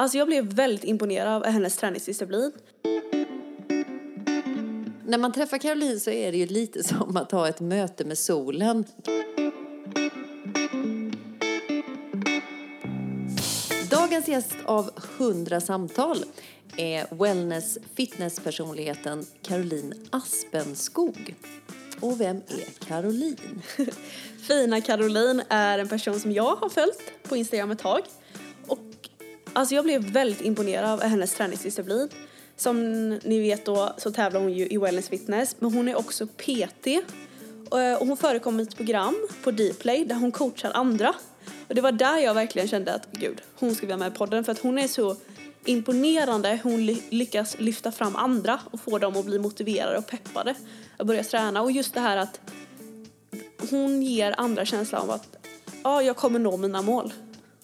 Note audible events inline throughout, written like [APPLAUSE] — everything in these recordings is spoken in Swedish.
Alltså jag blev väldigt imponerad av hennes träningsdisciplin. När man träffar Caroline så är det ju lite [LAUGHS] som att ha ett möte med solen. Dagens gäst av 100 samtal är wellness fitnesspersonligheten Caroline Aspenskog. Och vem är Caroline? [LAUGHS] Fina Caroline är en person som jag har följt på Instagram ett tag. Alltså jag blev väldigt imponerad av hennes träningsdisciplin. Som ni vet då så tävlar hon ju i wellness fitness men hon är också PT. Eh, och hon förekommer i ett program på Dplay där hon coachar andra. Och det var där jag verkligen kände att gud, hon ska vara med i podden för att hon är så imponerande. Hon lyckas lyfta fram andra och få dem att bli motiverade och peppade att börja träna. Och just det här att hon ger andra känslan av att ja, jag kommer nå mina mål.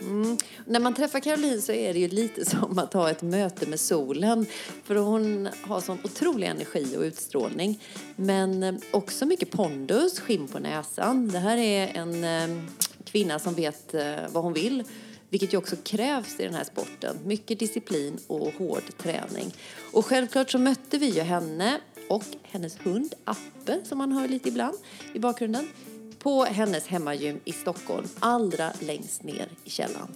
Mm. När man träffar Caroline så är det ju lite [LAUGHS] som att ha ett möte med solen. För hon har sån otrolig energi och utstrålning. Men eh, också mycket pondus, skinn på näsan. Det här är en eh, kvinna som vet eh, vad hon vill. Vilket ju också krävs i den här sporten. Mycket disciplin och hård träning. Och självklart så mötte vi ju henne och hennes hund Appe som man hör lite ibland i bakgrunden på hennes hemmagym i Stockholm, allra längst ner i källaren.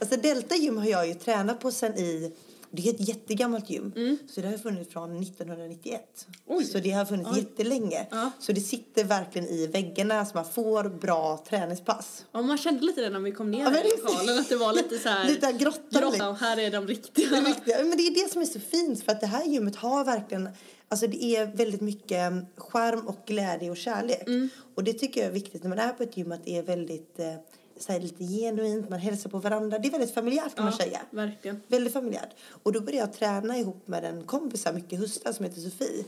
Alltså Delta gym har jag ju tränat på sen i det är ett jättegammalt gym. Mm. Så det har funnits från 1991. Oj. Så det har funnits Oj. jättelänge. Ja. Så det sitter verkligen i väggarna så man får bra träningspass. Ja, man kände lite det när vi kom ner ja, i lokalen att det var lite så här [LAUGHS] lite grotta. grotta och här är de riktiga. Det, riktiga. Men det är det som är så fint för att det här gymmet har verkligen Alltså det är väldigt mycket skärm och glädje och kärlek. Mm. Och det tycker jag är viktigt när man är på ett gym att det är väldigt eh, så här, lite genuint, man hälsar på varandra. Det är väldigt familjärt kan ja, man säga. Verkligen. Väldigt familjärt. Och då började jag träna ihop med en kompis här mycket i höstas som heter Sofie.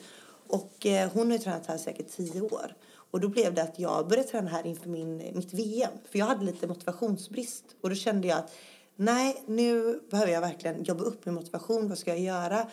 Och eh, hon har ju tränat här säkert tio år. Och då blev det att jag började träna här inför min, mitt VM. För jag hade lite motivationsbrist. Och då kände jag att nej, nu behöver jag verkligen jobba upp min motivation. Vad ska jag göra?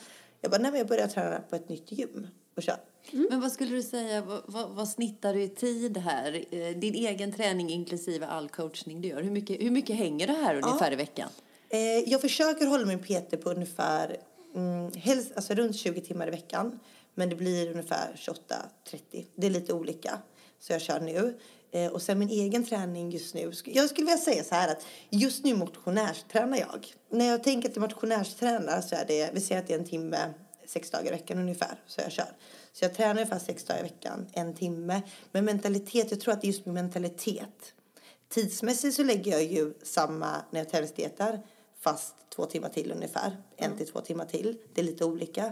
Jag bara, nej men jag börjar träna på ett nytt gym och kör. Mm. Men vad skulle du säga, vad, vad, vad, snittar du i tid här? Eh, din egen träning inklusive all coachning du gör. Hur mycket, hur mycket hänger det här ungefär ja. i veckan? Eh, jag försöker hålla min PT på ungefär, mm, helst, alltså runt 20 timmar i veckan. Men det blir ungefär 28-30. Det är lite olika. Så jag kör nu. Eh, och sen min egen träning just nu. Jag skulle vilja säga så här att just nu motionärstränar jag. När jag tänker att jag motionärstränar så är det, vi säger att det är en timme, sex dagar i veckan ungefär, så jag kör. Så jag tränar ungefär sex dagar i veckan, en timme. Men mentalitet, jag tror att det är just min mentalitet. Tidsmässigt så lägger jag ju samma när jag tävlingsdietar, fast två timmar till ungefär. En till två timmar till. Det är lite olika.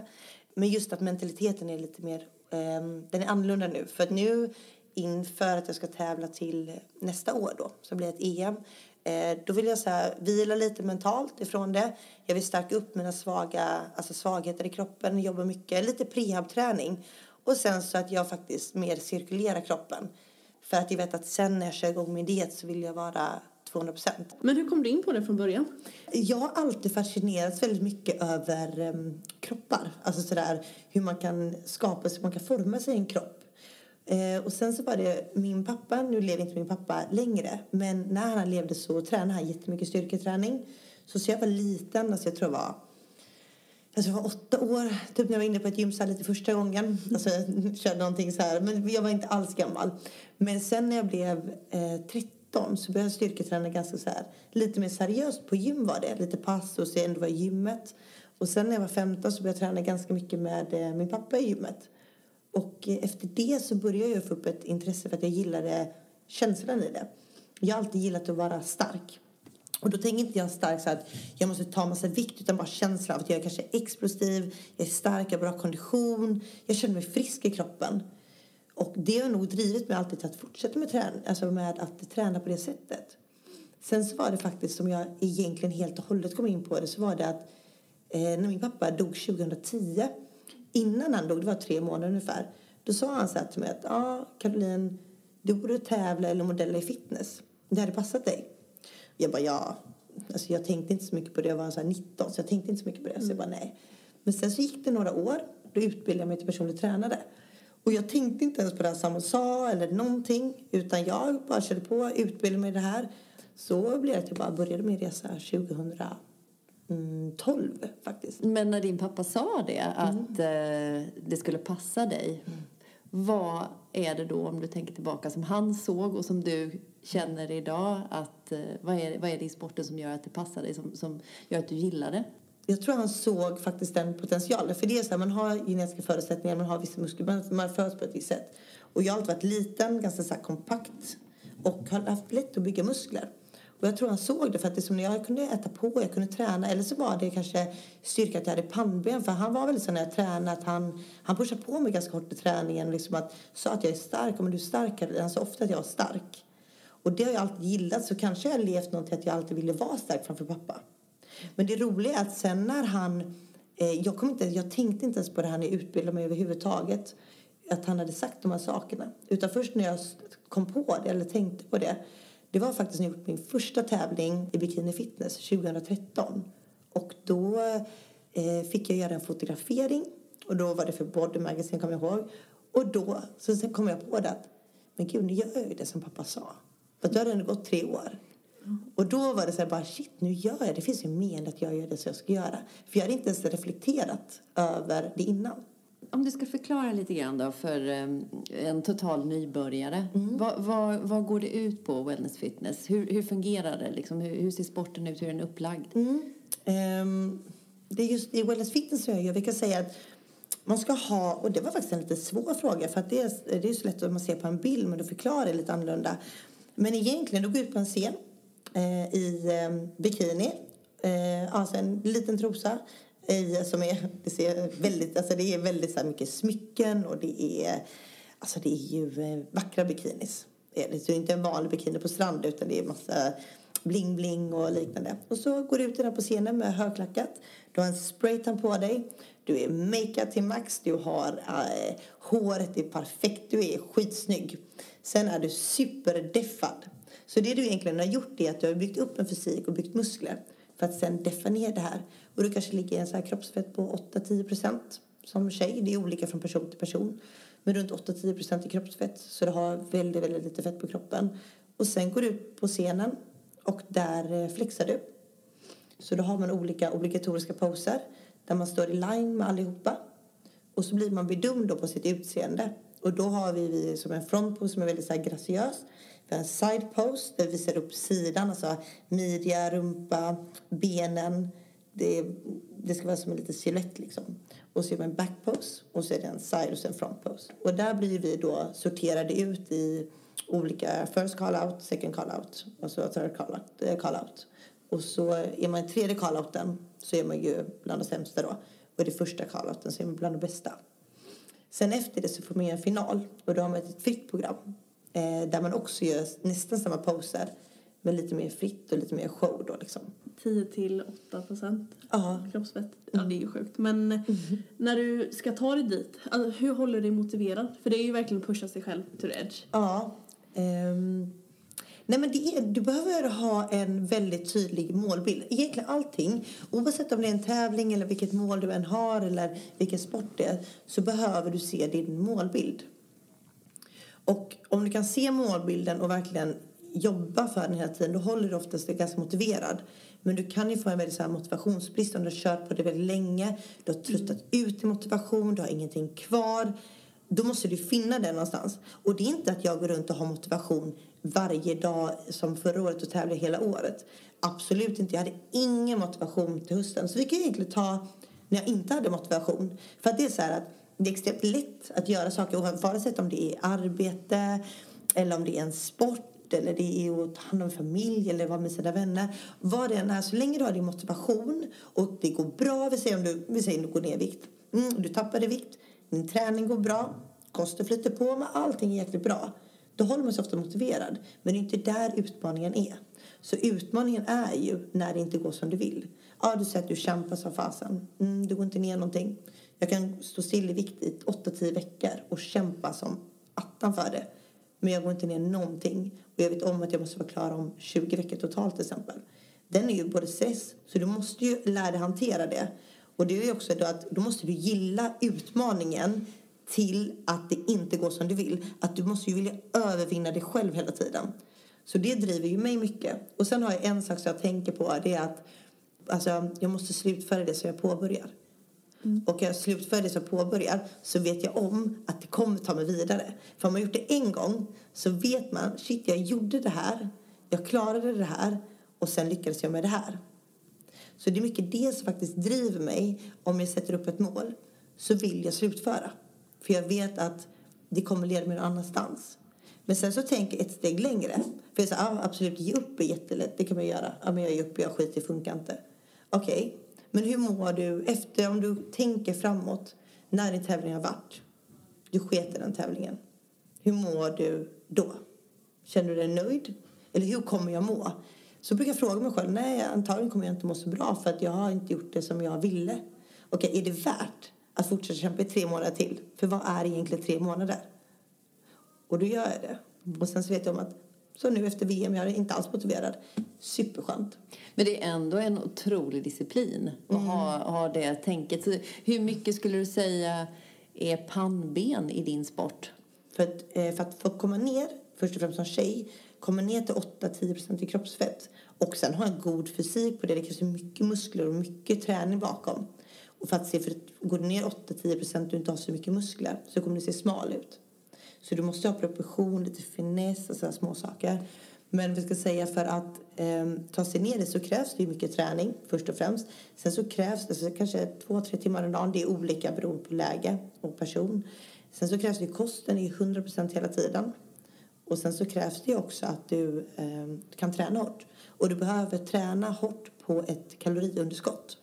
Men just att mentaliteten är lite mer, um, den är annorlunda nu. För att nu inför att jag ska tävla till nästa år då, så blir ett EM. Eh, då vill jag så här, vila lite mentalt ifrån det. Jag vill stärka upp mina svaga, alltså svagheter i kroppen, jobba mycket, lite prehabträning. Och sen så att jag faktiskt mer cirkulerar kroppen. För att jag vet att sen när jag kör igång min diet så vill jag vara 200 procent. Men hur kom du in på det från början? Jag har alltid fascinerats väldigt mycket över um, kroppar. Alltså sådär hur man kan skapa sig, man kan forma sig i en kropp. Eh, och sen så var det min pappa, nu lever inte min pappa längre, men när han levde så tränade han jättemycket styrketräning. Så så jag var liten, alltså jag tror jag var Alltså jag var åtta år, typ när jag var inne på ett gym lite första gången. Alltså jag [LAUGHS] körde någonting så här, men jag var inte alls gammal. Men sen när jag blev eh, 13 så började jag styrketräna ganska så här, lite mer seriöst på gym var det. Lite pass och sen var gymmet. Och sen när jag var 15 så började jag träna ganska mycket med eh, min pappa i gymmet. Och efter det så började jag få upp ett intresse för att jag gillade eh, känslan i det. Jag har alltid gillat att vara stark. Och då tänker inte jag stark så att jag måste ta massa vikt utan bara känslan av att jag är kanske explosiv, jag är stark, jag har bra kondition, jag känner mig frisk i kroppen. Och det har nog drivit mig alltid till att fortsätta med, trän alltså med att träna på det sättet. Sen så var det faktiskt som jag egentligen helt och hållet kom in på det så var det att eh, när min pappa dog 2010 innan han dog, det var tre månader ungefär, då sa han så här till mig att ja, Caroline, du borde tävla eller modella i fitness. Det hade passat dig. Jag bara ja. Alltså jag tänkte inte så mycket på det. Jag var så 19 så jag tänkte inte så mycket på det. Så jag bara nej. Men sen så gick det några år. Då utbildade jag mig till personlig tränare. Och jag tänkte inte ens på det som han sa eller någonting. Utan jag bara körde på, utbildade mig i det här. så blev det att jag bara började min resa 2012 faktiskt. Men när din pappa sa det, att eh, det skulle passa dig. Vad är det då, om du tänker tillbaka, som han såg och som du känner idag? Att, eh, vad, är, vad är det i sporten som gör att det passar dig, som, som gör att du gillar det? Jag tror han såg faktiskt den potentialen. För det är så här, man har genetiska förutsättningar, man har vissa muskler, man, föds på ett visst sätt. Och jag har alltid varit liten, ganska så kompakt och har haft lätt att bygga muskler. Och jag tror han såg det för att det som jag kunde äta på, jag kunde träna. Eller så var det kanske styrka att jag hade pannben. För han var väl så när jag tränade att han, han pushade på mig ganska hårt i träningen. Och Liksom att, sa att jag är stark, men du är starkare. Han sa ofta att jag är stark. Och det har jag alltid gillat. Så kanske jag har levt någonting att jag alltid ville vara stark framför pappa. Men det roliga är att sen när han... Eh, jag, kom inte, jag tänkte inte ens på det här när jag utbildade mig överhuvudtaget. Att han hade sagt de här sakerna. Utan först när jag kom på det, eller tänkte på det. Det var faktiskt när jag gjorde min första tävling i bikini fitness 2013. Och då eh, fick jag göra en fotografering. Och då var det för Body Magazine, kommer jag ihåg. Och då så sen kom jag på det att, men gud, nu gör jag ju det som pappa sa. För då hade det ändå gått tre år. Och då var det så här bara shit, nu gör jag det. Det finns ju mer att jag gör det som jag ska göra. För jag hade inte ens reflekterat över det innan. Om du ska förklara lite grann då för eh, en total nybörjare. Vad, vad, vad går det ut på, wellness fitness? Hur, hur fungerar det? Liksom? Hur, hur ser sporten ut? Hur är den upplagd? Ehm, det är just i wellness fitness så jag gör. Vi kan säga att man ska ha, och det var faktiskt en lite svår fråga för att det är, det är så lätt att man ser på en bild men då förklarar det lite annorlunda. Men egentligen, du går ut på en scen eh, i eh, bikini, eh, alltså en liten trosa i, som är, det ser väldigt, alltså det är väldigt så här mycket smycken och det är, alltså det är ju eh, vackra bikinis. Det är det är inte en vanlig bikini på strand utan det är massa bling-bling och liknande. Och så går du ut där på scenen med högklackat. Du har en spraytan på dig. Du är makead till max. Du har äh, håret är perfekt. Du är skitsnygg. Sen är du superdeffad. Så det du egentligen har gjort är att du har byggt upp en fysik och byggt muskler för att sen definiera det här. Och du kanske ligger en så här kroppsfett på 8-10 procent som tjej. Det är olika från person till person. Men runt 8-10 procent i kroppsfett. Så du har väldigt, väldigt lite fett på kroppen. Och sen går du ut på scenen och där eh, flexar du. Så då har man olika obligatoriska poser där man står i line med allihopa. Och så blir man bedömd då på sitt utseende. Och då har vi, vi som en frontpose som är väldigt så här graciös. Vi har en side pose där vi visar upp sidan, alltså midja, rumpa, benen. Det, det ska vara som en liten silhuett liksom. Och så gör vi en back pose och så är det en side och en front pose. Och där blir vi då sorterade ut i olika first call out, second call out och så third call out. Eh, call out. Och så är man i tredje call outen så är man ju bland de sämsta då. Och i det första call outen så är man bland de bästa. Sen efter det så får man göra en final och då har man ett fritt program eh, där man också gör nästan samma poser men lite mer fritt och lite mer show då liksom. 10 till 8 procent kroppsfett. Ja, det är ju sjukt. Men när du ska ta dig dit, alltså, hur håller du dig motiverad? För det är ju verkligen att pusha sig själv to the edge. Ja. ehm. nej men det är, du behöver ha en väldigt tydlig målbild. Egentligen allting. Oavsett om det är en tävling eller vilket mål du än har eller vilken sport det är så behöver du se din målbild. Och om du kan se målbilden och verkligen jobba för den hela tiden då håller du oftast dig ganska motiverad. Men du kan ju få en väldigt så här motivationsbrist om du har kört på det väldigt länge. Du har tröttat ut i motivation, du har ingenting kvar. Då måste du finna det någonstans. Och det är inte att jag går runt och har motivation varje dag som förra året och tävlar hela året. Absolut inte. Jag hade ingen motivation till hösten. Så vi kan egentligen ta när jag inte hade motivation. För att det är så här att det är extremt lätt att göra saker oavsett om det är arbete eller om det är en sport eller det är att ta hand om familj eller vara med sina vänner. Vad det än är, så länge du har din motivation och det går bra, vi säger om du, vi säger om du går ner i vikt, mm, du tappar i vikt, din träning går bra, kosten flyter på, men allting är jäkligt bra. Då håller man sig ofta motiverad. Men det är inte där utmaningen är. Så utmaningen är ju när det inte går som du vill. Ja, du säger att du kämpar som fasen. Mm, du går inte ner någonting. Jag kan stå still i vikt i 8-10 veckor och kämpa som attan för det. Men jag går inte ner någonting. Och jag vet om att jag måste vara klar om 20 veckor totalt till exempel. Den är ju både stress, så du måste ju lära dig hantera det. Och det är ju också då att då måste du gilla utmaningen till att det inte går som du vill. Att du måste ju vilja övervinna dig själv hela tiden. Så det driver ju mig mycket. Och sen har jag en sak som jag tänker på. Det är att alltså, jag måste slutföra det som jag påbörjar. Mm. Och jag slutför det som påbörjar så vet jag om att det kommer ta mig vidare. För om man gjort det en gång så vet man, shit jag gjorde det här, jag klarade det här och sen lyckades jag med det här. Så det är mycket det som faktiskt driver mig. Om jag sätter upp ett mål så vill jag slutföra. För jag vet att det kommer leda mig någon annanstans. Men sen så tänker jag ett steg längre. För jag säger, ah, absolut, ge upp är jättelätt. Det kan man göra. Ja, men jag ger upp, jag skiter, det funkar inte. Okej, men hur mår du efter, om du tänker framåt, när din tävling har varit? Du sket i den tävlingen. Hur mår du då? Känner du dig nöjd? Eller hur kommer jag må? Så brukar jag fråga mig själv, nej antagligen kommer jag inte må så bra för att jag har inte gjort det som jag ville. Okej, är det värt att fortsätta kämpa i tre månader till? För vad är egentligen tre månader? Och då gör jag det. Och sen så vet jag om att, så nu efter VM, jag är inte alls motiverad. Superskönt. Men det är ändå en otrolig disciplin att ha, ha det tänket. Så hur mycket skulle du säga är pannben i din sport? För att, eh, för att få komma ner, först och främst som tjej, komma ner till 8-10% i kroppsfett och sen ha en god fysik på det. Det krävs mycket muskler och mycket träning bakom. Och för att se, för att går du ner 8-10% och inte har så mycket muskler så kommer du se smal ut. Så du måste ha proportion, lite finess och sådana små saker. Men vi ska säga för att eh, ta sig ner det så krävs det mycket träning först och främst. Sen så krävs det så kanske två, tre timmar om dagen. Det är olika beroende på läge och person. Sen så krävs det kosten är 100% hela tiden. Och sen så krävs det också att du eh, kan träna hårt. Och du behöver träna hårt på ett kaloriunderskott.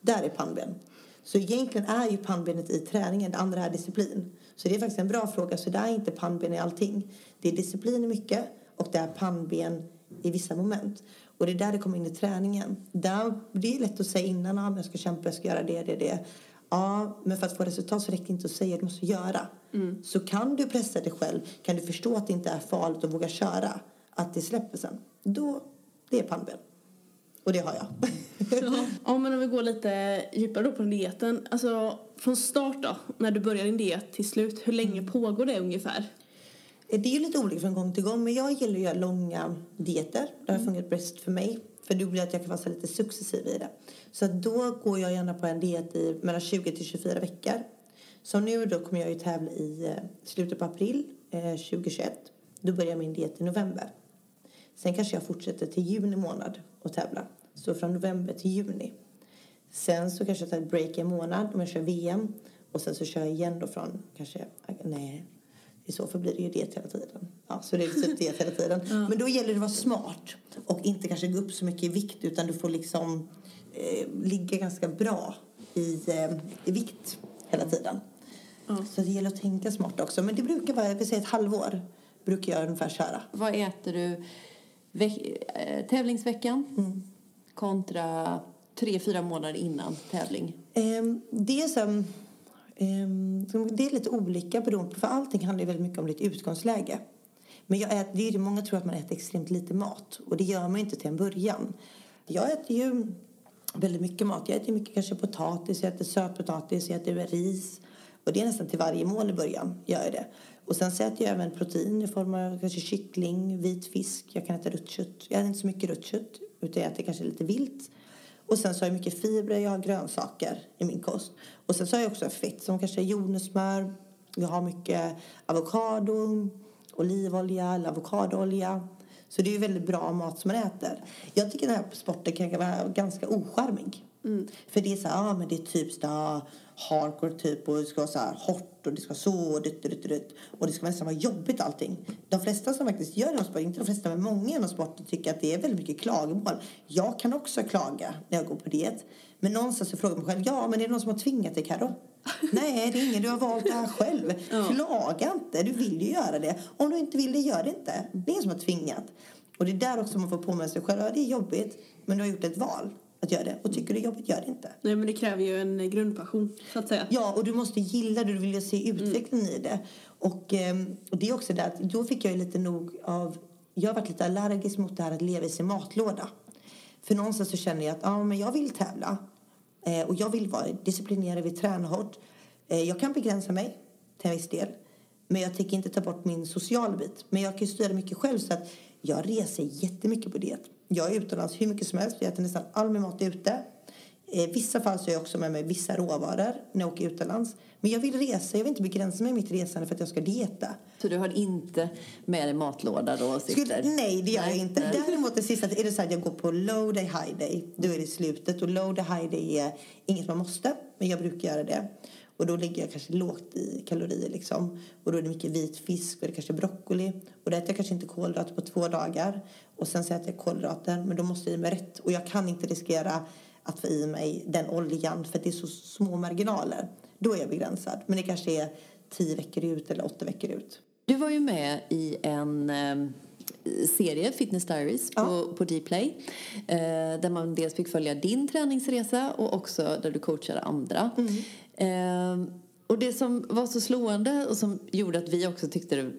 Där är pannben. Så egentligen är ju pannbenet i träningen, det andra är disciplin. Så det är faktiskt en bra fråga. Så det är inte pannben i allting. Det är disciplin i mycket och det är pannben i vissa moment. Och det är där det kommer in i träningen. Där, det är lätt att säga innan, att jag ska kämpa, jag ska göra det, det, det. Ja, men för att få resultat så räcker det inte att säga, du måste göra. Så kan du pressa dig själv, kan du förstå att det inte är farligt och våga köra, att det släpper sen, då, det är pannben. Och det har jag. Ja, men om vi går lite djupare då på dieten. Alltså från start då, när du börjar din diet till slut, hur länge pågår det ungefär? Det är ju lite olika från gång till gång, men jag gillar att göra långa dieter. Det har fungerat bäst för mig. För det blir att jag kan vara så lite successiv i det. Så då går jag gärna på en diet i mellan 20 till 24 veckor. Som nu då kommer jag ju tävla i eh, slutet på april eh, 2021. Då börjar min diet i november. Sen kanske jag fortsätter till juni månad och tävla. Så från november till juni. Sen så kanske jag tar ett break i en månad om jag kör VM. Och sen så kör jag igen då från kanske, nej, i så fall blir det ju det hela tiden. Ja, så det är typ det hela tiden. [LAUGHS] Men då gäller det att vara smart och inte kanske gå upp så mycket i vikt utan du får liksom eh, ligga ganska bra i, eh, i vikt hela tiden. Så det gäller att tänka smart också. Men det brukar vara, jag vill säga ett halvår brukar jag ungefär köra. Vad äter du eh, tävlingsveckan kontra tre, fyra månader innan tävling? Ehm, det är så, ehm, det är lite olika beroende på, för allting handlar ju väldigt mycket om ditt utgångsläge. Men jag äter, det är många tror att man äter extremt lite mat och det gör man ju inte till en början. Jag äter ju väldigt mycket mat. Jag äter mycket kanske potatis, jag äter sötpotatis, jag äter ris. Och det är nästan till varje mål i början, gör jag det. Och sen äter jag även protein i form av kanske kyckling, vit fisk. Jag kan äta rött kött. Jag äter inte så mycket rött kött, utan jag äter kanske lite vilt. Och sen så har jag mycket fibrer, jag har grönsaker i min kost. Och sen så har jag också fett som kanske är jordnötssmör. Jag har mycket avokado, olivolja eller avokadoolja. Så det är ju väldigt bra mat som man äter. Jag tycker den här sporten kan vara ganska ocharmig. För det är så här, ja men det är typ så här, hardcore typ och det ska vara så här hårt och det ska vara så dutt, dutt, dutt, och det ska nästan vara jobbigt allting. De flesta som faktiskt gör inom sport, inte de flesta men många inom sporten tycker att det är väldigt mycket klagomål. Jag kan också klaga när jag går på diet. Men någonstans så frågar jag mig själv, ja men är det någon som har tvingat dig Karo? [LAUGHS] Nej, det är ingen. Du har valt det här själv. Klaga inte. Du vill ju göra det. Om du inte vill det, gör det inte. Det är ingen som har tvingat. Och det är där också man får påminna sig själv. Ja, det är jobbigt, men du har gjort ett val att göra det. Och tycker du det är jobbigt, gör det inte. Nej men det kräver ju en grundpassion så att säga. Ja, och du måste gilla det. Du vill ju se utvecklingen i det. Och, ehm, och det är också det att då fick jag ju lite nog av... Jag har varit lite allergisk mot det här att leva i sin matlåda. För någonstans så känner jag att ja, men jag vill tävla. Eh, och jag vill vara disciplinerad, vill träna hårt. Eh, jag kan begränsa mig till en viss del. Men jag tänker inte ta bort min sociala bit. Men jag kan ju styra mycket själv så att jag reser jättemycket på diet. Jag är utomlands hur mycket som helst. Jag äter nästan all min mat ute. I vissa fall så är jag också med mig vissa råvaror när jag åker utomlands. Men jag vill resa, jag vill inte begränsa mig i mitt resande för att jag ska dieta. Så du har inte med dig matlåda då? Skulle, nej, det gör Nej, jag inte. nej. Däremot det sista är det så att jag går på low day, high day. Då är det slutet. Och low day, high day är inget man måste, men jag brukar göra det. Och då ligger jag kanske lågt i kalorier liksom. Och då är det mycket vit fisk och det är kanske broccoli. Och då äter jag kanske inte kolhydrater på två dagar. Och sen så äter jag kolhydrater, men då måste jag i mig rätt. Och jag kan inte riskera att få i mig den oljan för det är så små marginaler. Då är jag begränsad. Men det kanske är tio veckor ut eller åtta veckor ut. Du var ju med i en eh, serie, Fitness Diaries, på, på Dplay. Eh, där man dels fick följa din träningsresa och också där du coachade andra. Eh, och det som var så slående och som gjorde att vi också tyckte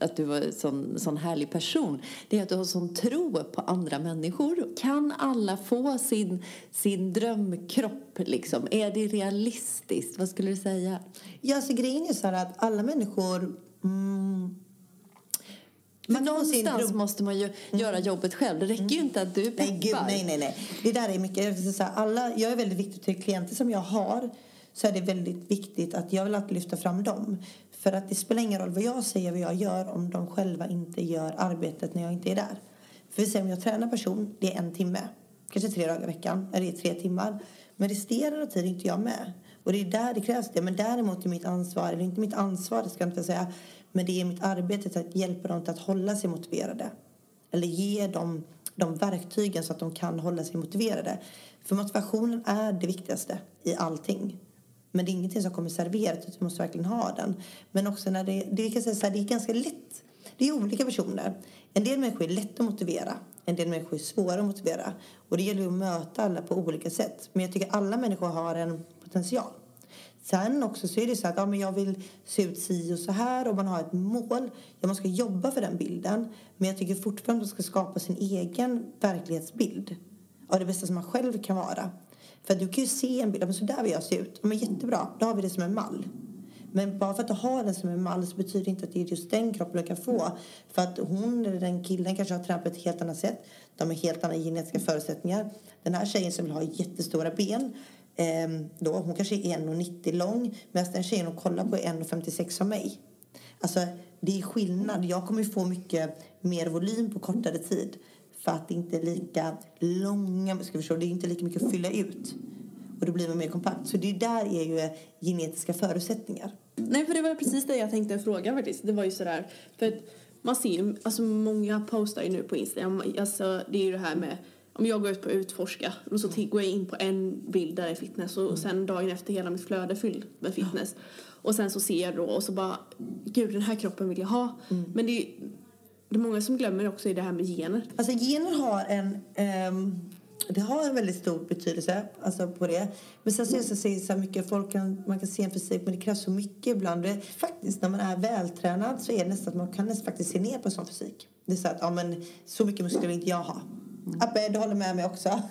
att du var en sån, sån härlig person det är att du har sån tro på andra människor. Kan alla få sin, sin drömkropp? Liksom? Är det realistiskt? Vad skulle du säga? Ja, alltså grejen är så här att alla människor... Mm, man sin någonstans måste man ju göra jobbet själv. Det räcker ju inte att du peppar. Nej, gud, nej, nej, nej. Det där är mycket... Jag, säga, alla, jag är väldigt viktig till klienter som jag har så är det väldigt viktigt att jag vill alltid lyfta fram dem. För att det spelar ingen roll vad jag säger vad jag gör om de själva inte gör arbetet när jag inte är där. För vi säger om jag tränar person, det är en timme. Kanske tre dagar i veckan, eller det är tre timmar. Men resterande av tiden är inte jag med. Och det är där det krävs det. Men däremot är mitt ansvar, eller inte mitt ansvar, det ska jag inte säga, men det är mitt arbete att hjälpa dem till att hålla sig motiverade. Eller ge dem de verktygen så att de kan hålla sig motiverade. För motivationen är det viktigaste i allting. Men det är ingenting som kommer serverat, utan du måste verkligen ha den. Men också när det, det, kan säga så här, det är ganska lätt. Det är olika personer. En del människor är lätt att motivera. En del människor är svåra att motivera. Och det gäller att möta alla på olika sätt. Men jag tycker alla människor har en potential. Sen också så är det så att ja, men jag vill se ut si och så här och man har ett mål. Ja, man ska jobba för den bilden. Men jag tycker fortfarande att man ska skapa sin egen verklighetsbild. Av det bästa som man själv kan vara. För att du kan ju se en bild, men så där vill jag se ut. Men jättebra, då har vi det som en mall. Men bara för att du har den som en mall så betyder det inte att det är just den kroppen du kan få. För att hon eller den killen kanske har tränat på ett helt annat sätt. De har helt andra genetiska förutsättningar. Den här tjejen som vill ha jättestora ben. Ehm, då, hon kanske är 1,90 lång. Medan den tjejen hon kollar på är 1,56 som mig. Alltså, det är skillnad. Jag kommer ju få mycket mer volym på kortare tid. För att det inte är lika långa, ska förstå, det är inte lika mycket att fylla ut. Och då blir man mer kompakt. Så det där är ju genetiska förutsättningar. Nej, för det var precis det jag tänkte fråga faktiskt. Det var ju sådär, för att man ser ju, alltså många postar ju nu på Instagram, alltså det är ju det här med om jag går ut på utforska och så går jag in på en bild där det är fitness och sen dagen efter hela mitt flöde fyllt med fitness. Och sen så ser jag då och så bara, gud den här kroppen vill jag ha. Men det är, det är många som glömmer också i det här med gener. Alltså gener har en... um det har en väldigt stor betydelse alltså på det. Men sen så är det så, så här mycket, folk kan, man kan se en fysik men det krävs så mycket ibland. Det, faktiskt när man är vältränad så är det nästan att man kan nästan faktiskt se ner på sån fysik. Det är så att, ja men så mycket muskler vill inte jag ha. Abbe, du håller med mig också. [LAUGHS]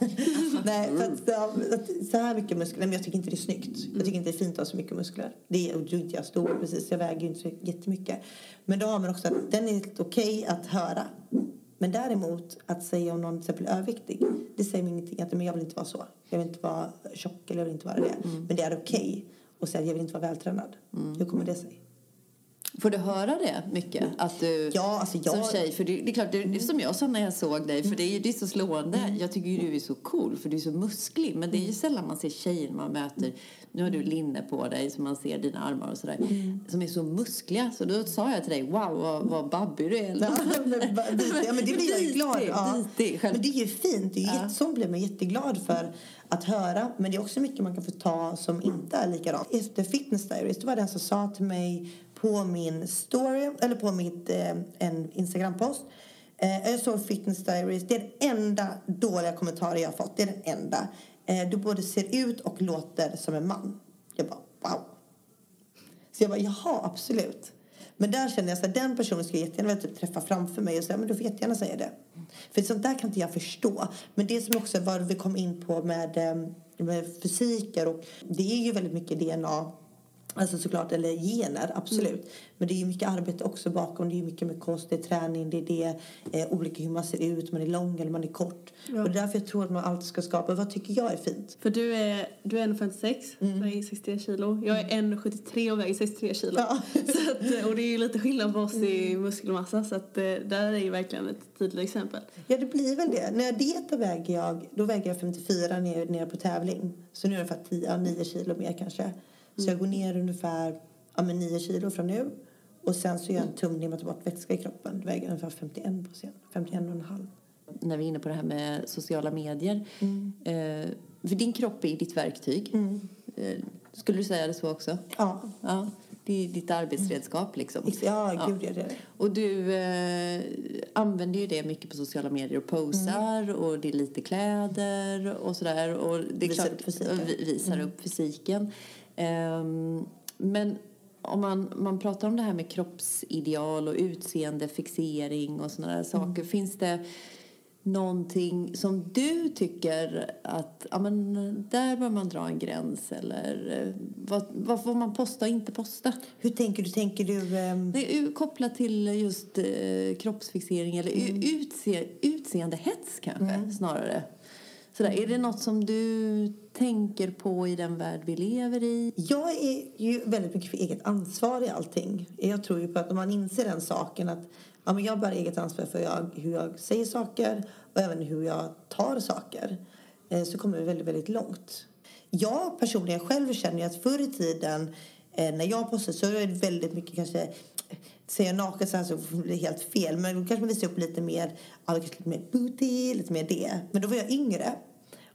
Nej, för att, att, så här mycket muskler, men jag tycker inte det är snyggt. Jag tycker inte det är fint att ha så mycket muskler. Det är, och är inte jag stor precis, jag väger ju inte så jättemycket. Men då har man också att den är okej att höra. Men däremot att säga om någon till exempel är överviktig, det säger mig ingenting. Att men jag vill inte vara så. Jag vill inte vara tjock eller jag vill inte vara det. Men det är okej att säga att jag vill inte vara vältränad. Hur kommer det sig? Får du höra det mycket? Att du, Ja, alltså jag- Som tjej, för det, det är klart, det, som jag sa när jag såg dig, för det är, det är så slående. Mm. Jag tycker ju du är så cool, för du är så musklig. Men det är ju sällan man ser tjejer man möter, nu har du linne på dig så man ser dina armar och sådär, Mm. som är så muskliga. Så då sa jag till dig, wow vad, vad babbig du är. Ja, men, ja, men det blir jag ju glad ja. Men det är ju fint. Det är ju Ja. sånt blir man jätteglad för att höra. Men det är också mycket man kan få ta som inte är likadant. Efter Fitness Diaries, det var den som sa till mig på min story, eller på mitt eh, en Instagram-post. Eh, jag såg Fitness Diaries. Det är den enda dåliga kommentaren jag har fått. Det är den enda. Eh, du både ser ut och låter som en man. Jag bara, wow. Så jag bara, jaha, absolut. Men där kände jag att den personen skulle jag jättegärna vilja typ träffa framför mig och säga, men du får jättegärna säga det. För sånt där kan inte jag förstå. Men det som också var vi kom in på med, eh, med fysiker och det är ju väldigt mycket DNA Alltså såklart, eller gener, absolut. Men det är ju mycket arbete också bakom. Det är mycket med kost, det är träning, det är det. Eh, olika hur man ser ut, man är lång eller man är kort. Ja. Och det är därför jag tror att man alltid ska skapa, vad tycker jag är fint? För du är, du är 1,56 Mm. väger 63 kilo. Jag är 1,73 och väger 63 kilo. Ja. [LAUGHS] Så att, och det är ju lite skillnad på oss i muskelmassa så att eh, där är ju verkligen ett tydligt exempel. Ja, det blir väl det. När jag dietar väger jag, då väger jag 54 ner, ner på tävling. Så nu är det ungefär 10, ja, 9 kilo mer kanske. Så jag går ner ungefär ja, men 9 kilo från nu. Och sen så gör jag en tumning med bort vätska i kroppen. Det väger ungefär 51 på scen. 51 och en halv. När vi är inne på det här med sociala medier. Eh, för din kropp är ditt verktyg. Eh, skulle du säga det så också? Ja, Ja, det är ditt arbetsredskap liksom. ja, gud ja, det är det. Och du eh, använder ju det mycket på sociala medier och posar och det är lite kläder och sådär. Och det är Visar klart, upp fysiken. visar upp fysiken. Ehm, men om man, man pratar om det här med kroppsideal och utseendefixering och sådana där saker. Finns det någonting som du tycker att ja, men, där bör man dra en gräns? Eller eh, vad, vad får man posta och inte posta? Hur tänker du? Tänker du... ehm, Det är ju kopplat till just eh, kroppsfixering eller Mm. utse, utseendehets kanske snarare. Sådär, Är det något som du tänker på i den värld vi lever i? Jag är ju väldigt mycket för eget ansvar i allting. Jag tror ju på att om man inser den saken att ja, men jag bär eget ansvar för jag, hur jag säger saker och även hur jag tar saker eh, så kommer vi väldigt, väldigt långt. Jag personligen själv känner ju att förr i tiden eh, när jag postade så var det väldigt mycket kanske Säger jag naket så här så blir det helt fel. Men då kanske man visar upp lite mer, ja, lite mer booty, lite mer det. Men då var jag yngre.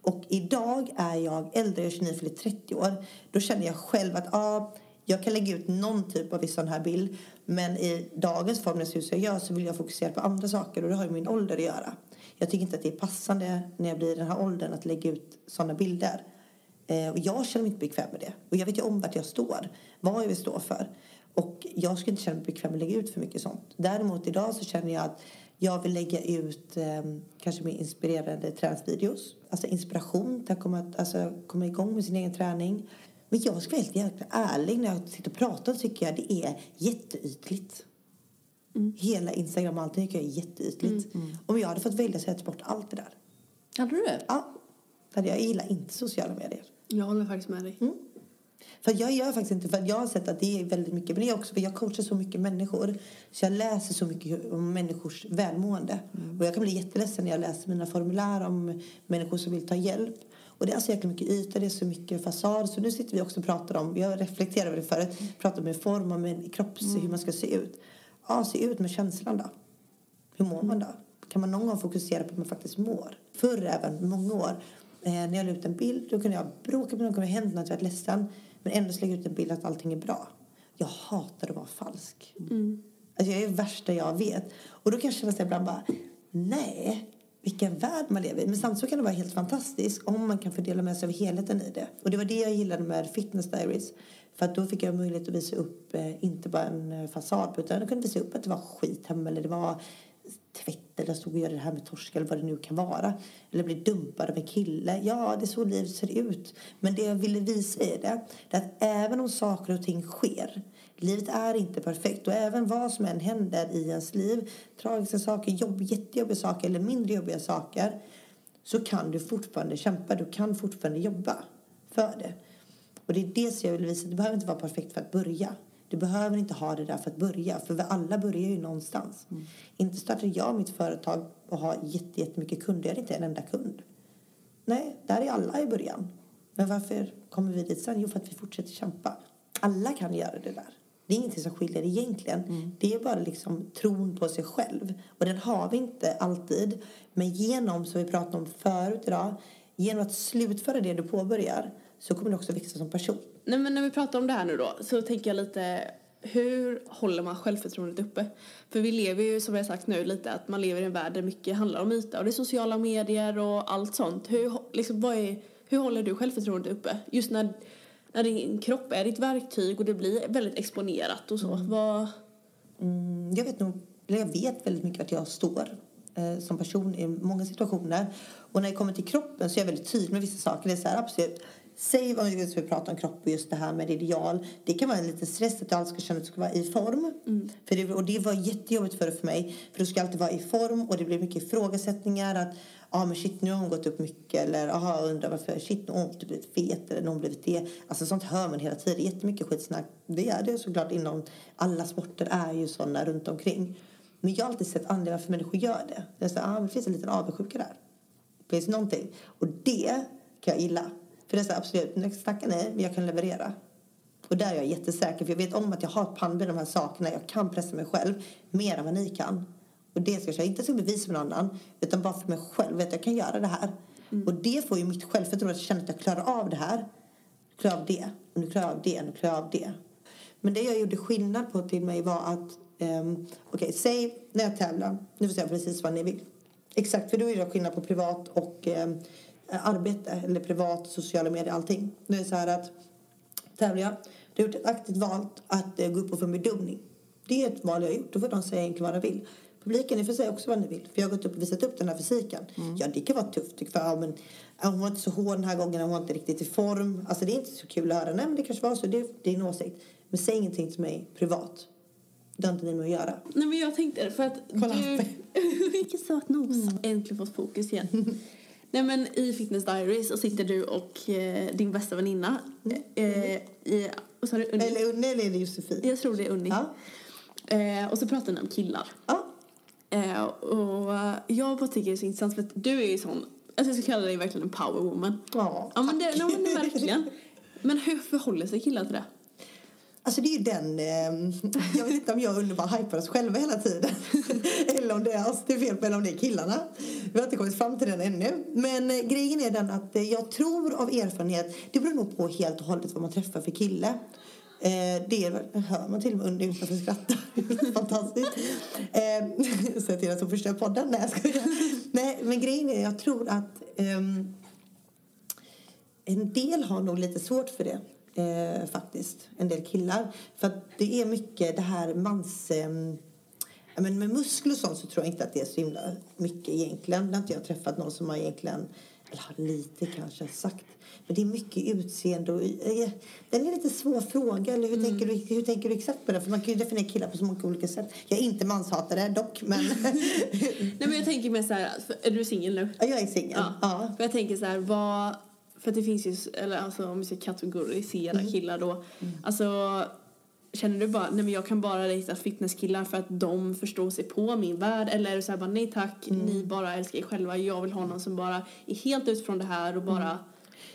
Och idag är jag äldre, jag är 29, fyller 30 år. Då känner jag själv att ah, jag kan lägga ut någon typ av sån här bild. Men i dagens form, när jag jag gör, så vill jag fokusera på andra saker. Och det har ju med min ålder att göra. Jag tycker inte att det är passande när jag blir i den här åldern att lägga ut såna bilder. Eh, och jag känner mig inte bekväm med det. Och jag vet ju om vart jag står. Vad jag vill stå för. Och jag skulle inte känna mig bekväm med att lägga ut för mycket sånt. Däremot idag så känner jag att jag vill lägga ut eh, kanske mer inspirerande träningsvideos. Alltså inspiration till att komma, alltså, komma igång med sin egen träning. Men jag ska vara helt jäkla ärlig när jag sitter och pratar tycker jag det är jätteytligt. Hela Instagram och allt tycker jag är jätteytligt. Om jag hade fått välja så hade jag bort allt det där. Hade du det? Ja, jag gillar inte sociala medier. Jag håller faktiskt med dig. Mm. För jag gör faktiskt inte, för jag har sett att det är väldigt mycket, men det är också för jag coachar så mycket människor. Så jag läser så mycket om människors välmående. Och jag kan bli jätteledsen när jag läser mina formulär om människor som vill ta hjälp. Och det är så jäkla mycket yta, det är så mycket fasad. Så nu sitter vi också och pratar om, jag reflekterar över det förut, pratar om form, om en kropps, hur man ska se ut. Ja, se ut med känslan då. Hur mår man då? Kan man någon gång fokusera på hur man faktiskt mår? Förr, även många år, eh, när jag la ut en bild, då kunde jag bråka med någon, kunde hända något, jag var ledsen. Men ändå lägga ut en bild att allting är bra. Jag hatar att vara falsk. Alltså jag är det värsta jag vet. Och då kan jag känna sig ibland bara, nej, vilken värld man lever i. Men samtidigt kan det vara helt fantastiskt om man kan fördela med sig av helheten i det. Och det var det jag gillade med Fitness Diaries. För att då fick jag möjlighet att visa upp, eh, inte bara en eh, fasad, utan jag kunde visa upp att det var skit hemma eller det var tvätt eller stod och gjorde det här med torsk eller vad det nu kan vara. Eller blir dumpad av en kille. Ja, det är så livet ser ut. Men det jag ville visa är det, det är att även om saker och ting sker, livet är inte perfekt och även vad som än händer i ens liv, tragiska saker, jobb, jättejobbiga saker eller mindre jobbiga saker, så kan du fortfarande kämpa, du kan fortfarande jobba för det. Och det är det som jag vill visa, det behöver inte vara perfekt för att börja. Du behöver inte ha det där för att börja, för vi alla börjar ju någonstans. Inte startade jag mitt företag och har jätte- jättemycket kunder, jag hade inte en enda kund. Nej, där är alla i början. Men varför kommer vi dit sen? Jo, för att vi fortsätter kämpa. Alla kan göra det där. Det är ingenting som skiljer egentligen. Det är bara liksom tron på sig själv. Och den har vi inte alltid. Men genom, som vi pratade om förut idag, genom att slutföra det du påbörjar så kommer du också växa som person. Nej men när vi pratar om det här nu då så tänker jag lite hur håller man självförtroendet uppe? För vi lever ju som jag sagt nu lite att man lever i en värld där mycket handlar om yta och det är sociala medier och allt sånt. Hur, liksom, vad är, hur håller du självförtroendet uppe? Just när, när din kropp är ditt verktyg och det blir väldigt exponerat och så. Vad, Mm, jag vet nog, jag vet väldigt mycket vart jag står eh, som person i många situationer. Och när det kommer till kroppen så är jag väldigt tydlig med vissa saker. Det är så här, absolut, säg om vi ska prata om kropp och just det här med ideal. Det kan vara en liten stress att du alltid ska känna att du ska vara i form. För det, och det var jättejobbigt för, för mig. För du ska alltid vara i form och det blir mycket ifrågasättningar. Att ah, men shit nu har hon gått upp mycket. Eller aha undrar varför shit nu har hon blivit fet. Eller hon blivit det. Alltså sånt hör man hela tiden. Jättemycket skitsnack. Det är det såklart inom alla sporter är ju sådana runt omkring. Men jag har alltid sett anledningar för människor gör det. Det, är så, ah, det finns en liten avundsjuka där. Det finns någonting. Och det kan jag gilla. För det är så absolut, snacka nej, men jag kan leverera. Och där är jag jättesäker, för jag vet om att jag har pannben de här sakerna. Jag kan pressa mig själv mer än vad ni kan. Och det ska jag inte som bevis för någon annan, utan bara för mig själv. Att jag kan göra det här. Mm. Och det får ju mitt självförtroende att känna att jag klarar av det här. Klarar av det, och nu klarar jag av det, nu klarar jag av det. Men det jag gjorde skillnad på till mig var att, um, okej, okay, säg när jag tävlar, nu får jag precis vad ni vill. Exakt, för då är det skillnad på privat och um, arbete eller privat, sociala medier, allting. Det är så här att tävlar jag, du har gjort ett aktivt val att uh, gå upp och få en bedömning. Det är ett val jag har gjort, då får de säga egentligen vad de vill. Publiken, ni får säga också vad ni vill. För jag har gått upp och visat upp den här fysiken. Mm. Ja, det kan vara tufft. För, ja, men, hon var inte så hård den här gången, hon var inte riktigt i form. Alltså det är inte så kul att höra. Nej, men det kanske var så. Det, är en åsikt. Men säg ingenting till mig privat. Det har inte ni med att göra. Nej, men jag tänkte för att Kolla du... [LAUGHS] Vilken söt nos. Mm. Äntligen fått fokus igen. [LAUGHS] Nej men i Fitness Diaries så sitter du och eh, din bästa väninna mm. eh, i, Unni? Eller Unni eller är det Josefin? Jag tror det är Unni. Ja. Eh, och så pratar ni om killar. Ja. Eh, och jag bara tycker det är så intressant för att du är ju sån, alltså jag ska kalla dig verkligen en powerwoman. Ja, ja men det, ja, men det verkligen. [LAUGHS] Men hur förhåller sig killar till det? Alltså det är ju den, eh, jag vet inte om jag och Ulle bara hypar oss själva hela tiden. [LAUGHS] eller om det är oss det är fel på eller om det är killarna. Vi har inte kommit fram till den ännu. Men eh, grejen är den att eh, jag tror av erfarenhet, det beror nog på helt och hållet vad man träffar för kille. Eh, det hör man till och med under utanför skratta. Fantastiskt. [LAUGHS] Eh, Säg till att hon förstör podden. Nej, jag skojar. Nej, men grejen är, jag tror att ehm, en del har nog lite svårt för det eh, faktiskt. En del killar. För det är mycket det här mans... Eh, men med muskler och sånt så tror jag inte att det är så himla mycket egentligen. Det har inte jag träffat någon som har egentligen, eller har lite kanske sagt. Men det är mycket utseende och eh, den är lite svår fråga. Eller hur, mm. tänker du, hur tänker du exakt på det? För man kan ju definiera killar på så många olika sätt. Jag är inte manshatare dock, men... [LAUGHS] Nej men jag tänker mer så här, är du singel nu? Ja, jag är singel. Ja. ja. Jag tänker så här, vad för det finns ju, eller alltså om vi ska kategorisera mm. killar då. Mm. Alltså känner du bara, nej men jag kan bara dejta fitnesskillar för att de förstår sig på min värld? Eller är det så här bara, nej tack, mm. ni bara älskar er själva, jag vill ha någon som bara är helt utifrån det här och bara mm.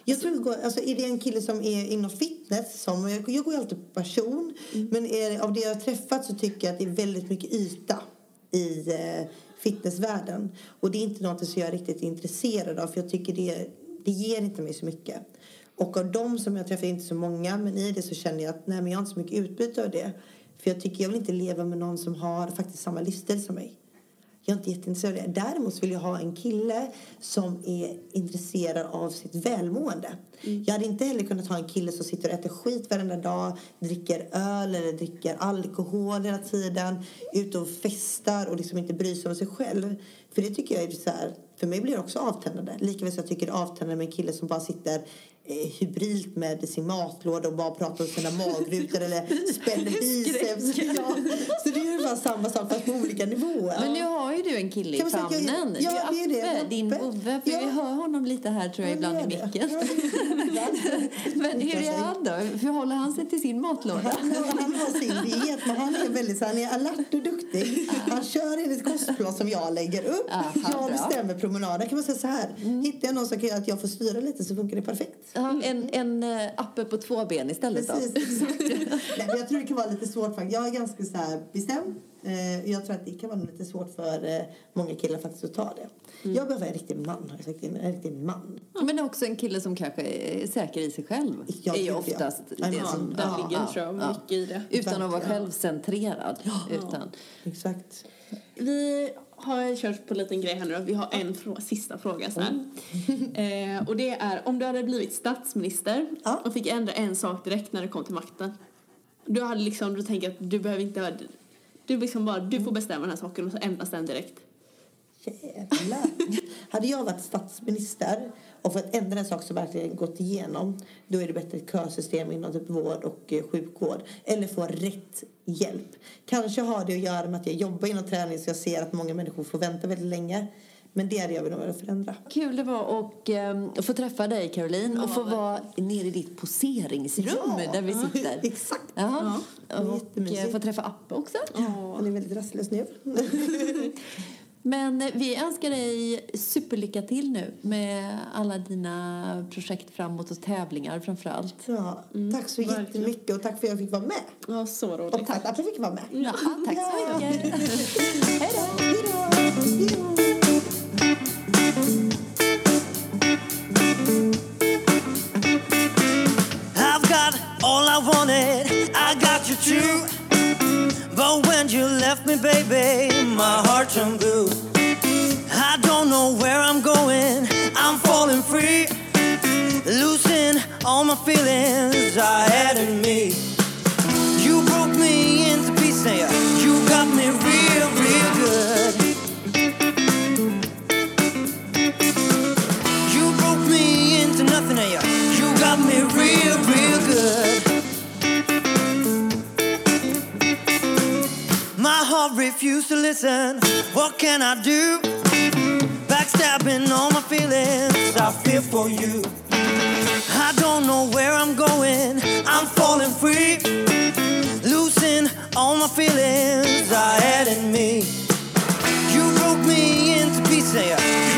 jag tror alltså är det en kille som är inom fitness, som, jag, jag går ju alltid på person, mm. men är, av det jag har träffat så tycker jag att det är väldigt mycket yta i eh, fitnessvärlden. Och det är inte något som jag är riktigt intresserad av för jag tycker det det ger inte mig så mycket. Och av dem som jag träffar, inte så många, men i det så känner jag att nej, men jag har inte så mycket utbyte av det. För jag tycker jag vill inte leva med någon som har faktiskt samma livsstil som mig. Jag är inte jätteintresserad av det. Däremot vill jag ha en kille som är intresserad av sitt välmående. Mm. Jag hade inte heller kunnat ha en kille som sitter och äter skit varenda dag, dricker öl eller dricker alkohol hela tiden, ute och festar och liksom inte bryr sig om sig själv. För det tycker jag är så här, för mig blir det också avtändande. Likaväl som jag tycker det är avtändande med en kille som bara sitter eh, hybrilt med sin matlåda och bara pratar om sina magrutor eller [LAUGHS] spänner biceps. Ja. Så det är ju bara samma sak fast på olika nivåer. Men nu har ju du en kille i famnen. Ja, det är det. Appe, din vovve. För ja. vi hör honom lite här tror jag ibland i micken. [LAUGHS] men hur är han då? Hur håller han sig till sin matlåda? Han, han har sin diet men han är väldigt så han är alert och duktig. Han kör enligt kostplan som jag lägger upp. Aha, jag bestämmer promenaden. Kan man säga så här. Mm. Hittar jag någon som kan göra att jag får styra lite så funkar det perfekt. Ja, en, en uh, appe på två ben istället Precis, då? [LAUGHS] Nej, jag tror det kan vara lite svårt. Jag är ganska så här bestämd. Uh, jag tror att det kan vara lite svårt för uh, många killar faktiskt att ta det. Mm. Jag behöver en riktig man. Har jag sagt. En riktig man. Ja, men också en kille som kanske är säker i sig själv. Ja, är ju oftast ja. det som... Ja, ligger ja, tror jag ja. mycket i det. Utan att vara självcentrerad. Utan. Exakt. Vi har kört på en liten grej här nu. Vi har en frå sista fråga så mm. eh, och det är om du hade blivit statsminister ja. och fick ändra en sak direkt när du kom till makten. Du hade liksom, du tänker att du behöver inte, du liksom bara, du får bestämma den här saken och så ändras den direkt. Jävlar. Hade jag varit statsminister och fått ändra en sak som verkligen gått igenom då är det bättre ett kösystem inom typ vård och eh, sjukvård. Eller få rätt hjälp. Kanske har det att göra med att jag jobbar inom träning så jag ser att många människor får vänta väldigt länge. Men det är det jag vilja förändra. Kul det var att um, få träffa dig Caroline och få vara nere i ditt poseringsrum Ja, där vi [LAUGHS] ja, sitter. exakt. Ja. Och eh, få träffa Appe också. Han är väldigt rastlös nu. [LAUGHS] Men vi önskar dig superlycka till nu med alla dina projekt framåt och tävlingar framför allt. Ja, tack så verkligen. jättemycket och tack för att jag fick vara med. Ja, så Och roligt. tack att jag fick vara med. Ja, tack så mycket. [LAUGHS] Hej då. Hej då! Hej då! I've got all I wanted, I got you too. But when you left me, baby, my heart turned blue. I don't know where I'm going, I'm falling free. Losing all my feelings I had in me. You broke me into pieces, listen. What can I do? Backstabbing all my feelings. I feel for you. I don't know where I'm going. I'm falling free. Losing all my feelings I had in me. You broke me into pieces.